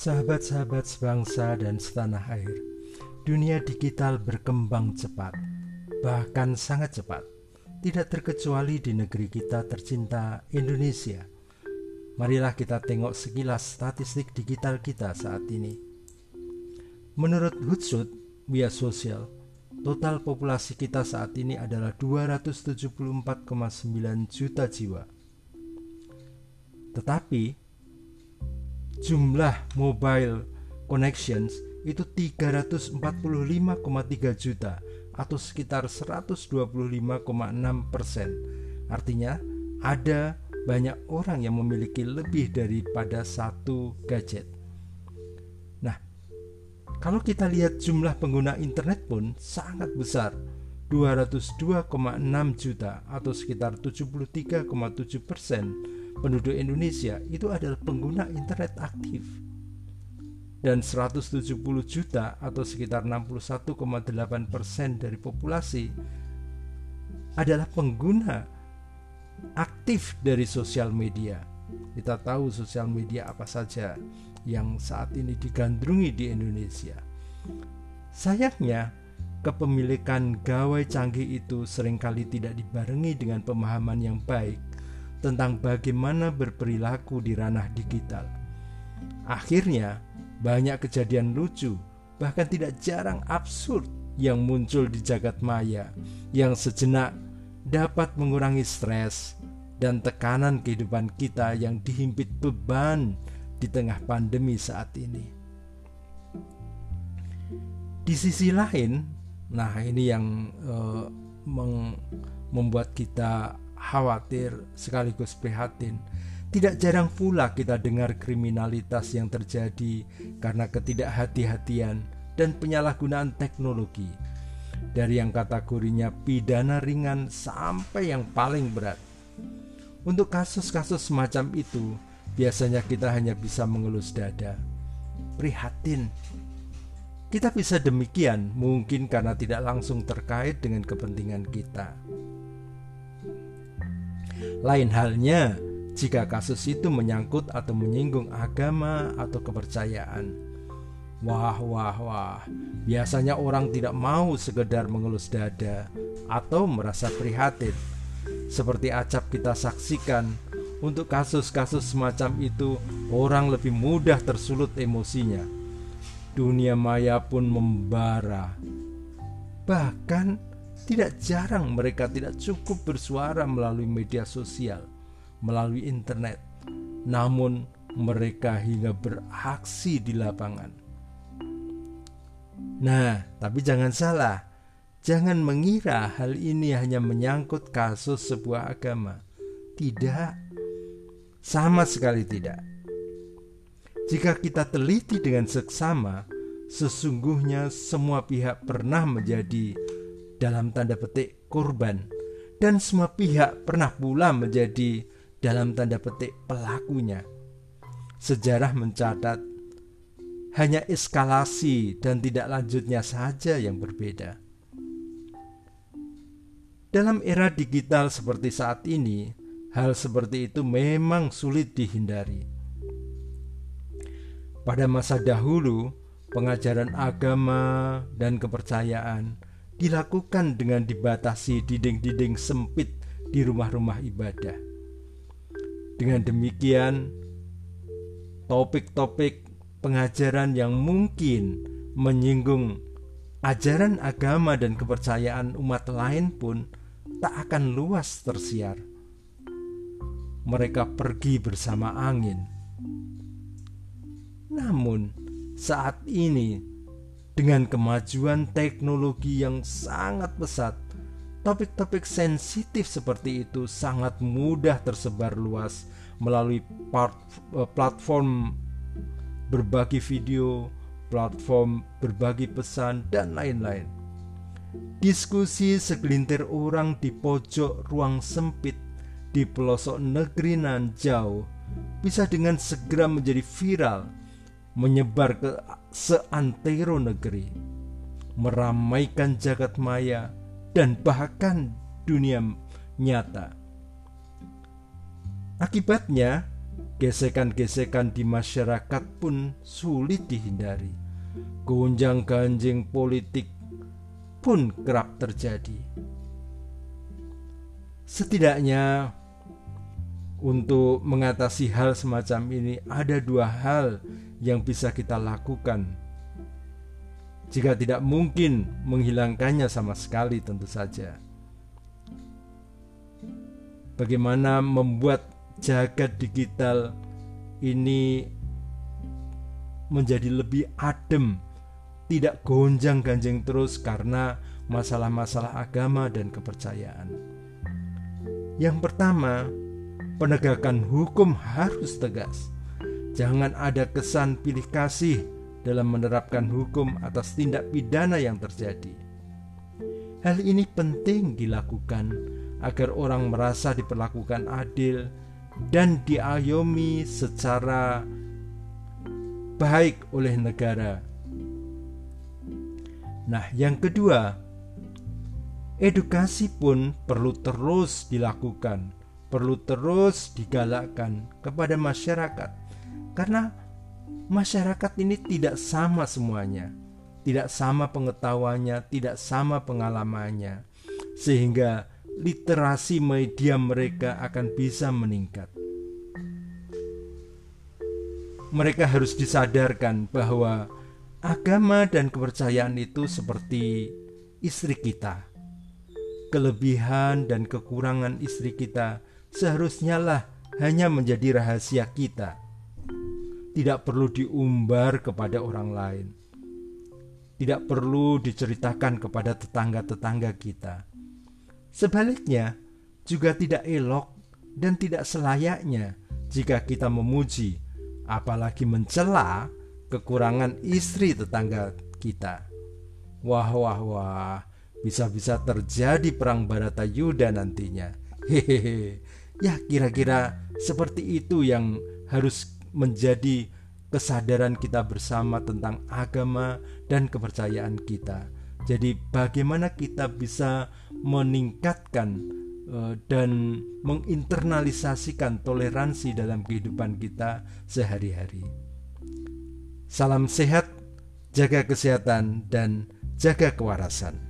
Sahabat-sahabat sebangsa dan setanah air, dunia digital berkembang cepat, bahkan sangat cepat, tidak terkecuali di negeri kita tercinta Indonesia. Marilah kita tengok sekilas statistik digital kita saat ini. Menurut Hootsuite, via sosial, total populasi kita saat ini adalah 274,9 juta jiwa. Tetapi jumlah mobile connections itu 345,3 juta atau sekitar 125,6 persen. Artinya ada banyak orang yang memiliki lebih daripada satu gadget. Nah, kalau kita lihat jumlah pengguna internet pun sangat besar, 202,6 juta atau sekitar 73,7 persen penduduk Indonesia itu adalah pengguna internet aktif dan 170 juta atau sekitar 61,8 persen dari populasi adalah pengguna aktif dari sosial media. Kita tahu sosial media apa saja yang saat ini digandrungi di Indonesia. Sayangnya, kepemilikan gawai canggih itu sering kali tidak dibarengi dengan pemahaman yang baik tentang bagaimana berperilaku di ranah digital. Akhirnya, banyak kejadian lucu, bahkan tidak jarang absurd yang muncul di jagat maya yang sejenak dapat mengurangi stres dan tekanan kehidupan kita yang dihimpit beban di tengah pandemi saat ini. Di sisi lain, nah ini yang uh, membuat kita khawatir sekaligus prihatin. Tidak jarang pula kita dengar kriminalitas yang terjadi karena ketidakhati-hatian dan penyalahgunaan teknologi. Dari yang kategorinya pidana ringan sampai yang paling berat. Untuk kasus-kasus semacam itu, biasanya kita hanya bisa mengelus dada. Prihatin. Kita bisa demikian mungkin karena tidak langsung terkait dengan kepentingan kita. Lain halnya jika kasus itu menyangkut atau menyinggung agama atau kepercayaan. Wah, wah, wah. Biasanya orang tidak mau sekedar mengelus dada atau merasa prihatin. Seperti acap kita saksikan, untuk kasus-kasus semacam itu orang lebih mudah tersulut emosinya. Dunia maya pun membara. Bahkan tidak jarang mereka tidak cukup bersuara melalui media sosial, melalui internet, namun mereka hingga beraksi di lapangan. Nah, tapi jangan salah, jangan mengira hal ini hanya menyangkut kasus sebuah agama. Tidak, sama sekali tidak. Jika kita teliti dengan seksama, sesungguhnya semua pihak pernah menjadi dalam tanda petik korban dan semua pihak pernah pula menjadi dalam tanda petik pelakunya. Sejarah mencatat hanya eskalasi dan tidak lanjutnya saja yang berbeda. Dalam era digital seperti saat ini, hal seperti itu memang sulit dihindari. Pada masa dahulu, pengajaran agama dan kepercayaan dilakukan dengan dibatasi dinding-dinding sempit di rumah-rumah ibadah. Dengan demikian, topik-topik pengajaran yang mungkin menyinggung ajaran agama dan kepercayaan umat lain pun tak akan luas tersiar. Mereka pergi bersama angin. Namun, saat ini dengan kemajuan teknologi yang sangat pesat, topik-topik sensitif seperti itu sangat mudah tersebar luas melalui eh, platform berbagi video, platform berbagi pesan, dan lain-lain. Diskusi segelintir orang di pojok ruang sempit di pelosok negeri nan jauh bisa dengan segera menjadi viral menyebar ke seantero negeri, meramaikan jagat maya dan bahkan dunia nyata. Akibatnya, Gesekan-gesekan di masyarakat pun sulit dihindari. Gonjang-ganjing politik pun kerap terjadi. Setidaknya untuk mengatasi hal semacam ini ada dua hal yang bisa kita lakukan. Jika tidak mungkin menghilangkannya sama sekali tentu saja. Bagaimana membuat jagat digital ini menjadi lebih adem, tidak gonjang-ganjing terus karena masalah-masalah agama dan kepercayaan. Yang pertama, penegakan hukum harus tegas. Jangan ada kesan pilih kasih dalam menerapkan hukum atas tindak pidana yang terjadi. Hal ini penting dilakukan agar orang merasa diperlakukan adil dan diayomi secara baik oleh negara. Nah, yang kedua, edukasi pun perlu terus dilakukan, perlu terus digalakkan kepada masyarakat, karena masyarakat ini tidak sama semuanya, tidak sama pengetahuannya, tidak sama pengalamannya, sehingga literasi media mereka akan bisa meningkat. Mereka harus disadarkan bahwa agama dan kepercayaan itu seperti istri kita. Kelebihan dan kekurangan istri kita seharusnya lah hanya menjadi rahasia kita. Tidak perlu diumbar kepada orang lain. Tidak perlu diceritakan kepada tetangga-tetangga kita Sebaliknya, juga tidak elok dan tidak selayaknya jika kita memuji, apalagi mencela kekurangan istri tetangga kita. Wah, wah, wah, bisa-bisa terjadi perang Baratayuda nantinya. Hehehe, ya kira-kira seperti itu yang harus menjadi kesadaran kita bersama tentang agama dan kepercayaan kita. Jadi, bagaimana kita bisa meningkatkan uh, dan menginternalisasikan toleransi dalam kehidupan kita sehari-hari. Salam sehat, jaga kesehatan, dan jaga kewarasan.